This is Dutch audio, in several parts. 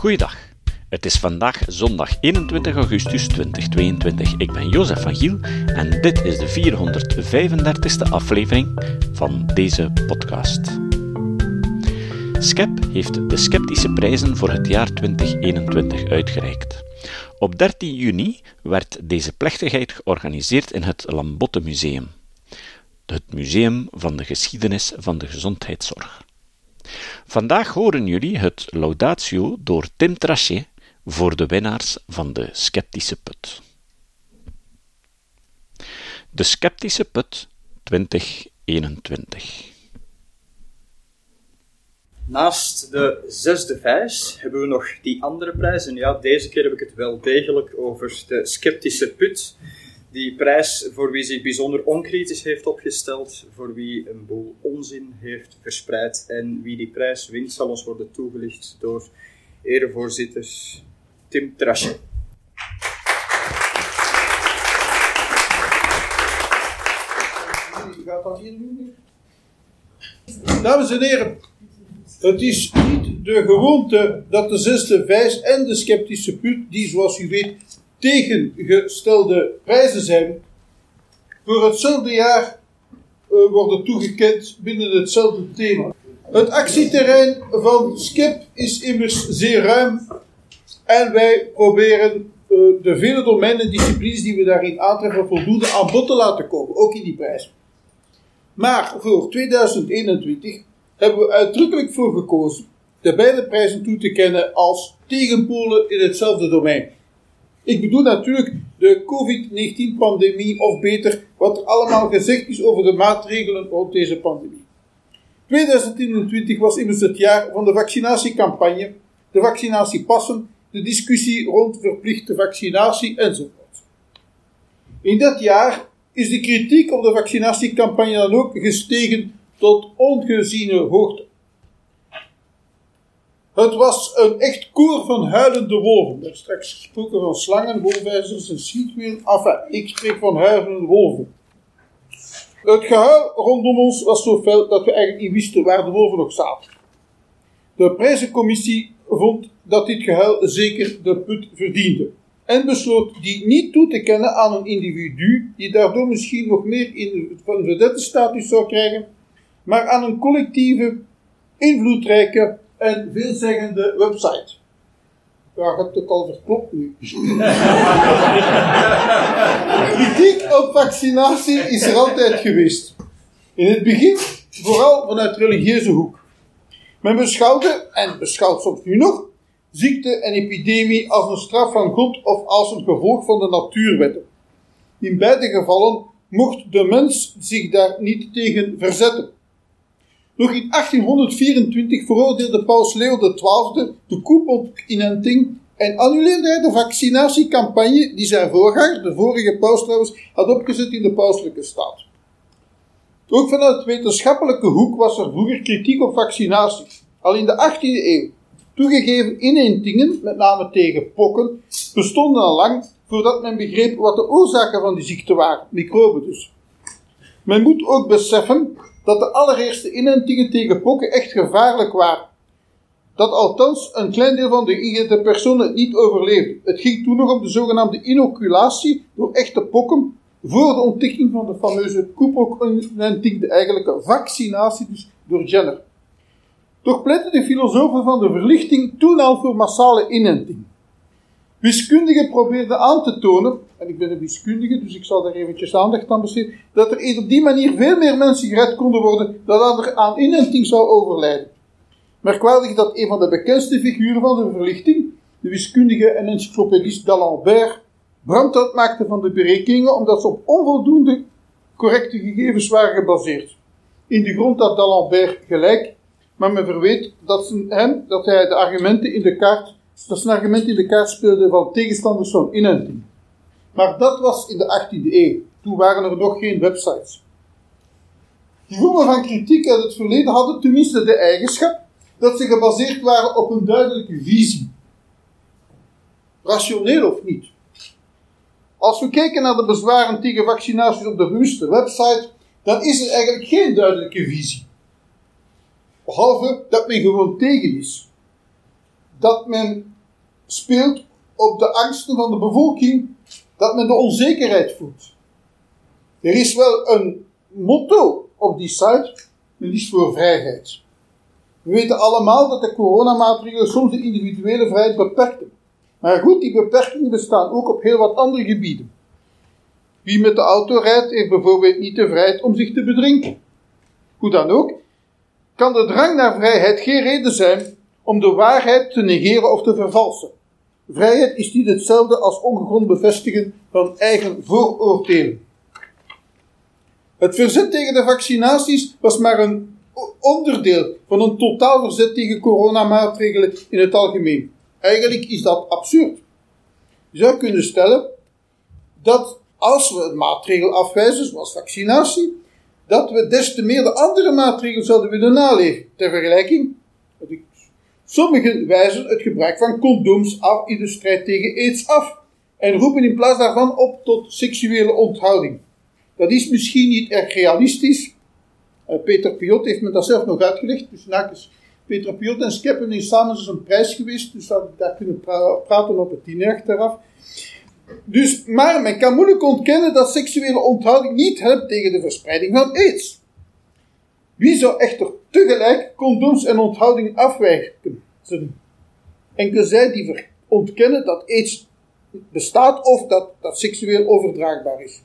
Goeiedag. Het is vandaag zondag 21 augustus 2022. Ik ben Jozef van Giel en dit is de 435ste aflevering van deze podcast. SCEP heeft de Sceptische Prijzen voor het jaar 2021 uitgereikt. Op 13 juni werd deze plechtigheid georganiseerd in het Lambotte Museum, het museum van de geschiedenis van de gezondheidszorg. Vandaag horen jullie het Laudatio door Tim Trachet voor de winnaars van de Sceptische Put. De Sceptische Put 2021. Naast de zesde vijs hebben we nog die andere prijs. En ja, deze keer heb ik het wel degelijk over de Sceptische Put. Die prijs voor wie zich bijzonder onkritisch heeft opgesteld, voor wie een boel onzin heeft verspreid. En wie die prijs wint, zal ons worden toegelicht door erevoorzitter Tim Trasje. Gaat dat hier nu? Dames en heren, het is niet de gewoonte dat de zesde vijs en de sceptische put, die zoals u weet tegengestelde prijzen zijn, voor hetzelfde jaar uh, worden toegekend binnen hetzelfde thema. Het actieterrein van SCEP is immers zeer ruim en wij proberen uh, de vele domeinen, disciplines die we daarin aantreffen, voldoende aan bod te laten komen, ook in die prijs. Maar voor 2021 hebben we uitdrukkelijk voor gekozen de beide prijzen toe te kennen als tegenpolen in hetzelfde domein. Ik bedoel natuurlijk de COVID-19-pandemie, of beter wat er allemaal gezegd is over de maatregelen rond deze pandemie. 2021 was immers het jaar van de vaccinatiecampagne, de vaccinatiepassen, de discussie rond verplichte vaccinatie enzovoort. In dat jaar is de kritiek op de vaccinatiecampagne dan ook gestegen tot ongeziene hoogte. Het was een echt koer van huilende wolven. Er straks gesproken van slangen, wolvijzers en schietwielen. Enfin, ik spreek van huilende wolven. Het gehuil rondom ons was zo fel dat we eigenlijk niet wisten waar de wolven nog zaten. De prijzencommissie vond dat dit gehuil zeker de put verdiende. En besloot die niet toe te kennen aan een individu die daardoor misschien nog meer in van vedette status zou krijgen, maar aan een collectieve, invloedrijke en veelzeggende website. Ja, je hebt het al verklopt nu. Kritiek op vaccinatie is er altijd geweest. In het begin vooral vanuit religieuze hoek. Men beschouwde, en beschouwt soms nu nog, ziekte en epidemie als een straf van God of als een gevolg van de natuurwetten. In beide gevallen mocht de mens zich daar niet tegen verzetten. Nog in 1824 veroordeelde paus Leo XII de koepel-inenting en annuleerde hij de vaccinatiecampagne die zijn voorganger, de vorige paus trouwens, had opgezet in de pauselijke staat. Ook vanuit wetenschappelijke hoek was er vroeger kritiek op vaccinatie. Al in de 18e eeuw. Toegegeven inentingen, met name tegen pokken, bestonden al lang voordat men begreep wat de oorzaken van die ziekte waren, microben dus. Men moet ook beseffen dat de allereerste inentingen tegen pokken echt gevaarlijk waren. Dat althans een klein deel van de ingeënte personen niet overleefde. Het ging toen nog om de zogenaamde inoculatie door echte pokken voor de ontdekking van de fameuze koepok-inenting, de eigenlijke vaccinatie dus door Jenner. Toch pleitten de filosofen van de verlichting toen al voor massale inenting. Wiskundigen probeerden aan te tonen, en ik ben een wiskundige, dus ik zal daar eventjes aandacht aan besteden, dat er op die manier veel meer mensen gered konden worden dan er aan inenting zou overlijden. Merkwaardig dat een van de bekendste figuren van de verlichting, de wiskundige en encyclopedist d'Alembert, brand maakte van de berekeningen omdat ze op onvoldoende correcte gegevens waren gebaseerd. In de grond had d'Alembert gelijk, maar men verweet dat, hem, dat hij de argumenten in de kaart dat zijn argument in de kaart speelde van tegenstanders van inenting. Maar dat was in de 18e eeuw. Toen waren er nog geen websites. Die vormen van kritiek uit het verleden hadden tenminste de eigenschap dat ze gebaseerd waren op een duidelijke visie. Rationeel of niet. Als we kijken naar de bezwaren tegen vaccinaties op de bewuste website, dan is er eigenlijk geen duidelijke visie. Behalve dat men gewoon tegen is. Dat men speelt op de angsten van de bevolking, dat men de onzekerheid voelt. Er is wel een motto op die site, men is voor vrijheid. We weten allemaal dat de coronamaatregelen soms de individuele vrijheid beperken. Maar goed, die beperkingen bestaan ook op heel wat andere gebieden. Wie met de auto rijdt, heeft bijvoorbeeld niet de vrijheid om zich te bedrinken. Hoe dan ook, kan de drang naar vrijheid geen reden zijn om de waarheid te negeren of te vervalsen. Vrijheid is niet hetzelfde als ongegrond bevestigen van eigen vooroordelen. Het verzet tegen de vaccinaties was maar een onderdeel van een totaal verzet tegen coronamaatregelen in het algemeen. Eigenlijk is dat absurd. Je zou kunnen stellen dat als we een maatregel afwijzen, zoals vaccinatie, dat we des te meer de andere maatregelen zouden willen naleven. Ter vergelijking, sommigen wijzen het gebruik van condooms af in de strijd tegen aids af en roepen in plaats daarvan op tot seksuele onthouding. Dat is misschien niet erg realistisch. Uh, Peter Piot heeft me dat zelf nog uitgelegd. Dus nakens Peter Piot en Skeppen is samen dus een prijs geweest. Dus daar kunnen praten op het tien achteraf. Dus, maar men kan moeilijk ontkennen dat seksuele onthouding niet helpt tegen de verspreiding van aids. Wie zou echter tegelijk condooms en onthouding afwijken? Enkel zij die ontkennen dat aids bestaat of dat dat seksueel overdraagbaar is.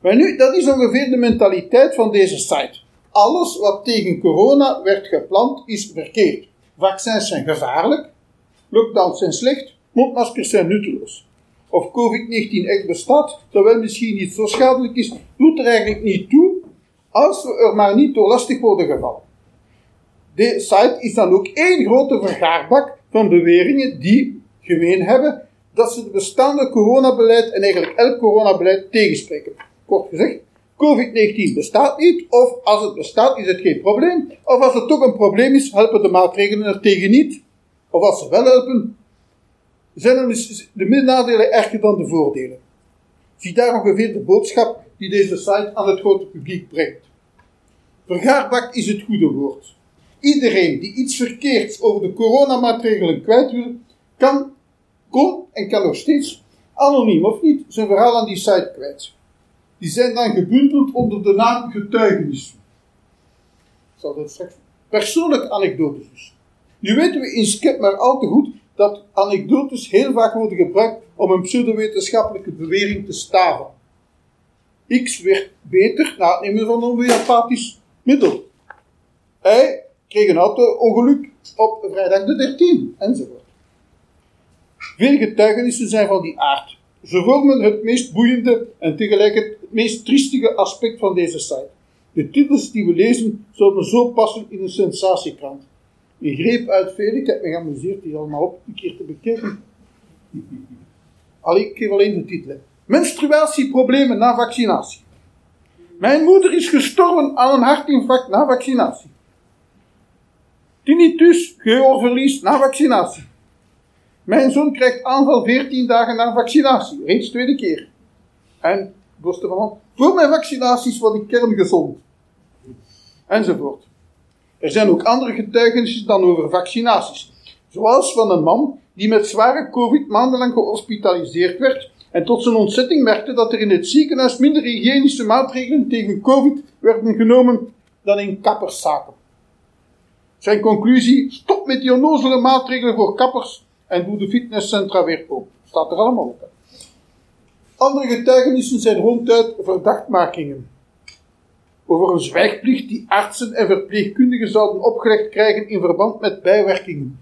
Maar nu, dat is ongeveer de mentaliteit van deze site. Alles wat tegen corona werd gepland is verkeerd. Vaccins zijn gevaarlijk, lockdowns zijn slecht, mondmaskers zijn nutteloos. Of COVID-19 echt bestaat, terwijl misschien niet zo schadelijk is, doet er eigenlijk niet toe als we er maar niet door lastig worden gevallen. De site is dan ook één grote vergaarbak van beweringen die gemeen hebben dat ze het bestaande coronabeleid en eigenlijk elk coronabeleid tegenspreken. Kort gezegd, COVID-19 bestaat niet, of als het bestaat is het geen probleem, of als het toch een probleem is, helpen de maatregelen er tegen niet, of als ze wel helpen, zijn de nadelen erger dan de voordelen. Zie daar ongeveer de boodschap die deze site aan het grote publiek brengt. Vergaarbak is het goede woord. Iedereen die iets verkeerds over de coronamaatregelen kwijt wil, kan, kon en kan nog steeds, anoniem of niet, zijn verhaal aan die site kwijt. Die zijn dan gebundeld onder de naam getuigenissen. Zal dat straks. Persoonlijke anekdotes dus. Nu weten we in Skep maar al te goed dat anekdotes heel vaak worden gebruikt om een pseudowetenschappelijke bewering te staven. X werd beter na het nemen van een homeopathisch middel. Hij kreeg een auto-ongeluk op vrijdag de 13 enzovoort. Veel getuigenissen zijn van die aard. Ze vormen het meest boeiende en tegelijk het meest triestige aspect van deze site. De titels die we lezen zouden zo passen in een sensatiekrant. Ik greep uit veel, ik heb me geamuseerd die allemaal op een keer te bekijken. Allee, ik geef alleen de titel. Menstruatieproblemen na vaccinatie. Mijn moeder is gestorven aan een hartinfarct na vaccinatie. Tinnitus, gehoorverlies na vaccinatie. Mijn zoon krijgt aanval 14 dagen na vaccinatie, reeds tweede keer. En, borsten van voor mijn vaccinaties was ik kerngezond. Enzovoort. Er zijn ook andere getuigenissen dan over vaccinaties. Zoals van een man die met zware COVID maandenlang gehospitaliseerd werd en tot zijn ontzetting merkte dat er in het ziekenhuis minder hygiënische maatregelen tegen COVID werden genomen dan in kapperszaken. Zijn conclusie: stop met die onnozele maatregelen voor kappers en doe de fitnesscentra weer open. Staat er allemaal op. Andere getuigenissen zijn ronduit verdachtmakingen. Over een zwijgplicht die artsen en verpleegkundigen zouden opgelegd krijgen in verband met bijwerkingen.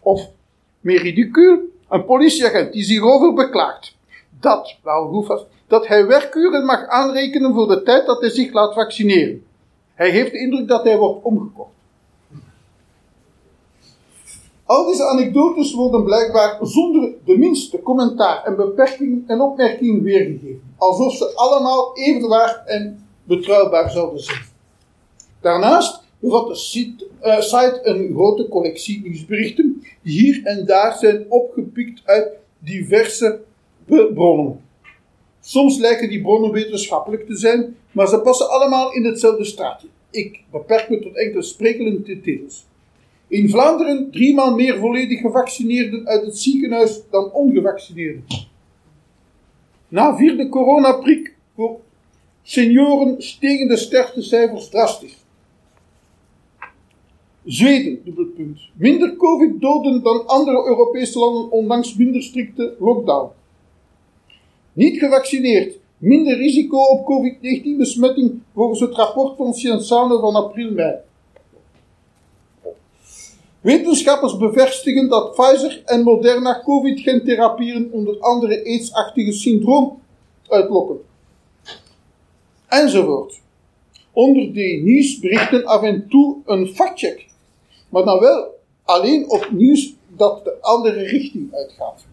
Of, meer een politieagent die zich over beklaagt dat, nou dat hij werkuren mag aanrekenen voor de tijd dat hij zich laat vaccineren. Hij heeft de indruk dat hij wordt omgekocht. Al deze anekdotes worden blijkbaar zonder de minste commentaar en beperking en opmerking weergegeven, alsof ze allemaal even waar en betrouwbaar zouden zijn. Daarnaast bevat de site, uh, site een grote collectie nieuwsberichten, die hier en daar zijn opgepikt uit diverse bronnen. Soms lijken die bronnen wetenschappelijk te zijn, maar ze passen allemaal in hetzelfde straatje. Ik beperk me tot enkele sprekende titels. In Vlaanderen driemaal meer volledig gevaccineerden uit het ziekenhuis dan ongevaccineerden. Na vierde coronaprik voor senioren stegen de sterftecijfers drastisch. Zweden, dubbelpunt. Minder covid-doden dan andere Europese landen ondanks minder strikte lockdown. Niet gevaccineerd, minder risico op covid-19-besmetting volgens het rapport van Cienzano van april-mei. Wetenschappers bevestigen dat Pfizer en Moderna covid-gentherapieën onder andere aidsachtige syndroom uitlokken. Enzovoort. Onder die nieuwsberichten af en toe een factcheck, maar dan wel alleen op nieuws dat de andere richting uitgaat.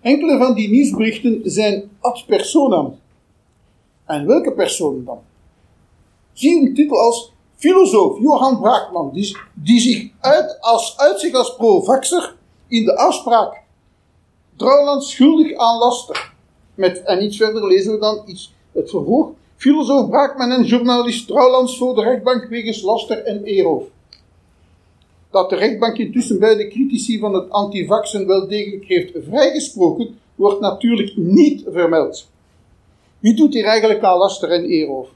Enkele van die nieuwsberichten zijn ad personam. En welke personen dan? Zie een titel als filosoof Johan Braakman, die, die zich uit als, uit als pro-vaxer in de afspraak Trouwland schuldig aan laster. Met, en iets verder lezen we dan iets, het vervolg. Filosoof Braakman en journalist Trouwlands voor de rechtbank wegens laster en eeroof. Dat de rechtbank intussen bij de critici van het antivaxen wel degelijk heeft vrijgesproken, wordt natuurlijk niet vermeld. Wie doet hier eigenlijk aan laster en eeroof?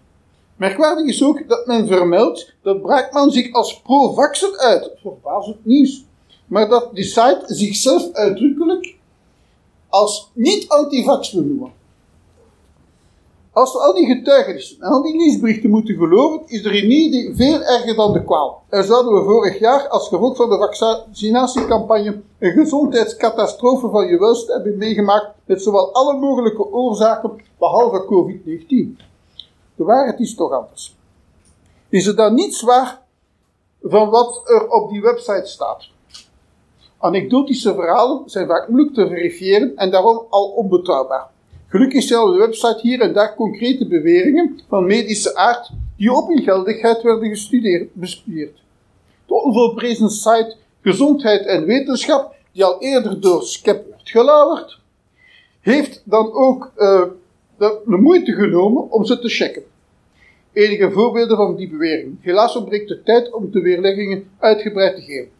Merkwaardig is ook dat men vermeldt dat Braakman zich als pro-vaxer uit, verbazend nieuws, maar dat de site zichzelf uitdrukkelijk als niet-antivax wil noemen. Als we al die getuigenissen en al die nieuwsberichten moeten geloven, is de remedie veel erger dan de kwaal. Er zouden we vorig jaar, als gevolg van de vaccinatiecampagne, een gezondheidscatastrofe van je welste hebben meegemaakt met zowel alle mogelijke oorzaken, behalve COVID-19. De waarheid is toch anders. Is er dan niets waar van wat er op die website staat? Anekdotische verhalen zijn vaak moeilijk te verifiëren en daarom al onbetrouwbaar. Gelukkig stellen de website hier en daar concrete beweringen van medische aard die op hun geldigheid werden gestudeerd, bestudeerd. De onvolprezen site Gezondheid en Wetenschap, die al eerder door Skep werd gelauwerd, heeft dan ook de, de moeite genomen om ze te checken. Enige voorbeelden van die bewering. Helaas ontbreekt de tijd om de weerleggingen uitgebreid te geven.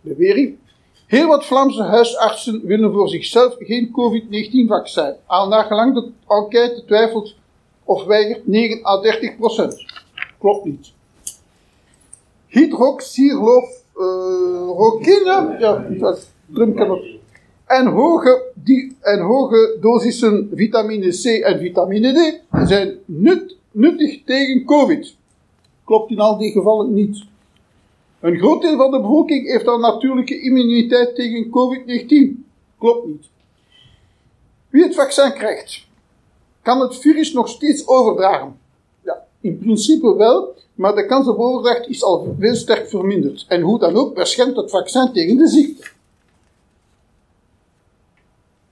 Bewering. Heel wat Vlaamse huisartsen willen voor zichzelf geen COVID-19-vaccin. Al naar gelang de enquête twijfelt of weigert 9 à 30 procent. Klopt niet. Hydroxychloroquine, ja, dat en hoge, die, en hoge dosissen vitamine C en vitamine D zijn nut, nuttig tegen COVID. Klopt in al die gevallen niet. Een groot deel van de bevolking heeft al natuurlijke immuniteit tegen COVID-19. Klopt niet. Wie het vaccin krijgt, kan het virus nog steeds overdragen. Ja, in principe wel, maar de kans op overdracht is al veel sterk verminderd. En hoe dan ook beschermt het vaccin tegen de ziekte.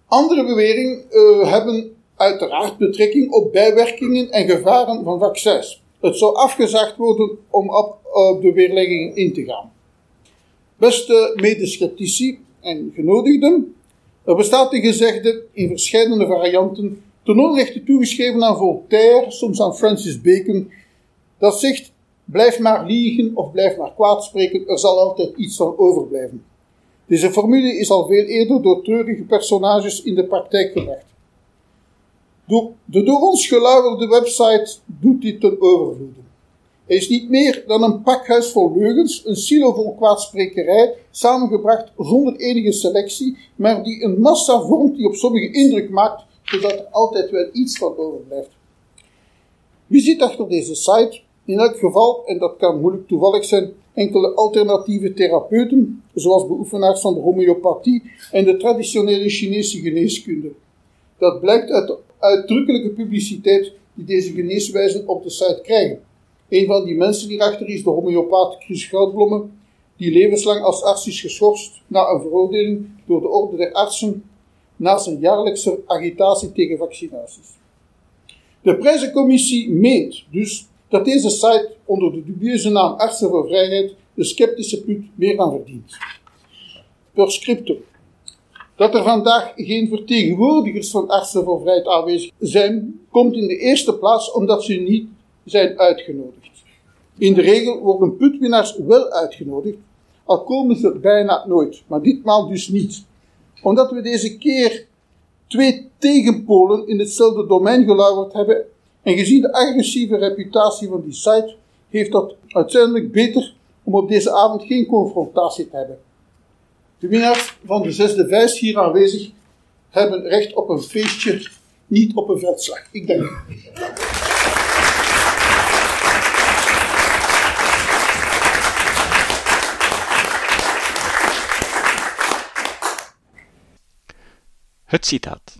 Andere beweringen uh, hebben uiteraard betrekking op bijwerkingen en gevaren van vaccins. Het zou afgezegd worden om op, de weerleggingen in te gaan. Beste medesceptici en genodigden, er bestaat een gezegde in verschillende varianten, ten onrechte toegeschreven aan Voltaire, soms aan Francis Bacon, dat zegt, blijf maar liegen of blijf maar kwaad spreken, er zal altijd iets van overblijven. Deze formule is al veel eerder door treurige personages in de praktijk gebracht. De door ons gelauwerde website doet dit ten overvloede. Hij is niet meer dan een pakhuis vol leugens, een silo vol kwaadsprekerij, samengebracht zonder enige selectie, maar die een massa vormt die op sommige indruk maakt, zodat er altijd wel iets van overblijft. Wie zit achter deze site? In elk geval, en dat kan moeilijk toevallig zijn, enkele alternatieve therapeuten, zoals beoefenaars van de homeopathie en de traditionele Chinese geneeskunde. Dat blijkt uit de uitdrukkelijke publiciteit die deze geneeswijzen op de site krijgen. Een van die mensen hierachter is de homeopaat Chris die levenslang als arts is geschorst na een veroordeling door de Orde der Artsen na zijn jaarlijkse agitatie tegen vaccinaties. De prijzencommissie meent dus dat deze site onder de dubieuze naam Artsen voor Vrijheid de sceptische put meer dan verdient. Per scriptum. Dat er vandaag geen vertegenwoordigers van Artsen voor Vrijheid aanwezig zijn, komt in de eerste plaats omdat ze niet zijn uitgenodigd. In de regel worden putwinnaars wel uitgenodigd, al komen ze bijna nooit, maar ditmaal dus niet. Omdat we deze keer twee tegenpolen in hetzelfde domein gelauwerd hebben en gezien de agressieve reputatie van die site, heeft dat uiteindelijk beter om op deze avond geen confrontatie te hebben. De winnaars van de zesde vijs hier aanwezig hebben recht op een feestje, niet op een veldslag. Ik denk. Het citaat.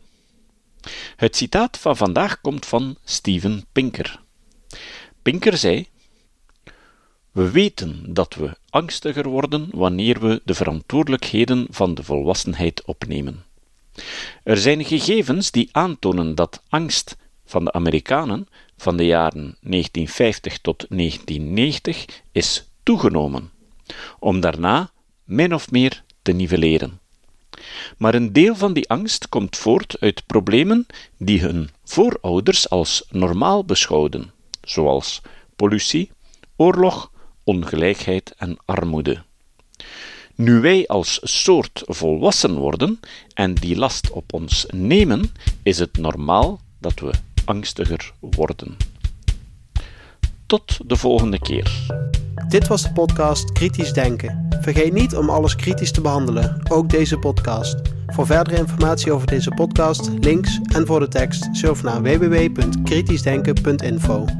Het citaat van vandaag komt van Steven Pinker. Pinker zei: We weten dat we angstiger worden wanneer we de verantwoordelijkheden van de volwassenheid opnemen. Er zijn gegevens die aantonen dat angst van de Amerikanen van de jaren 1950 tot 1990 is toegenomen, om daarna min of meer te nivelleren. Maar een deel van die angst komt voort uit problemen die hun voorouders als normaal beschouwden, zoals pollutie, oorlog, ongelijkheid en armoede. Nu wij als soort volwassen worden en die last op ons nemen, is het normaal dat we angstiger worden. Tot de volgende keer. Dit was de podcast Kritisch Denken. Vergeet niet om alles kritisch te behandelen, ook deze podcast. Voor verdere informatie over deze podcast, links en voor de tekst, surf naar www.kritischdenken.info.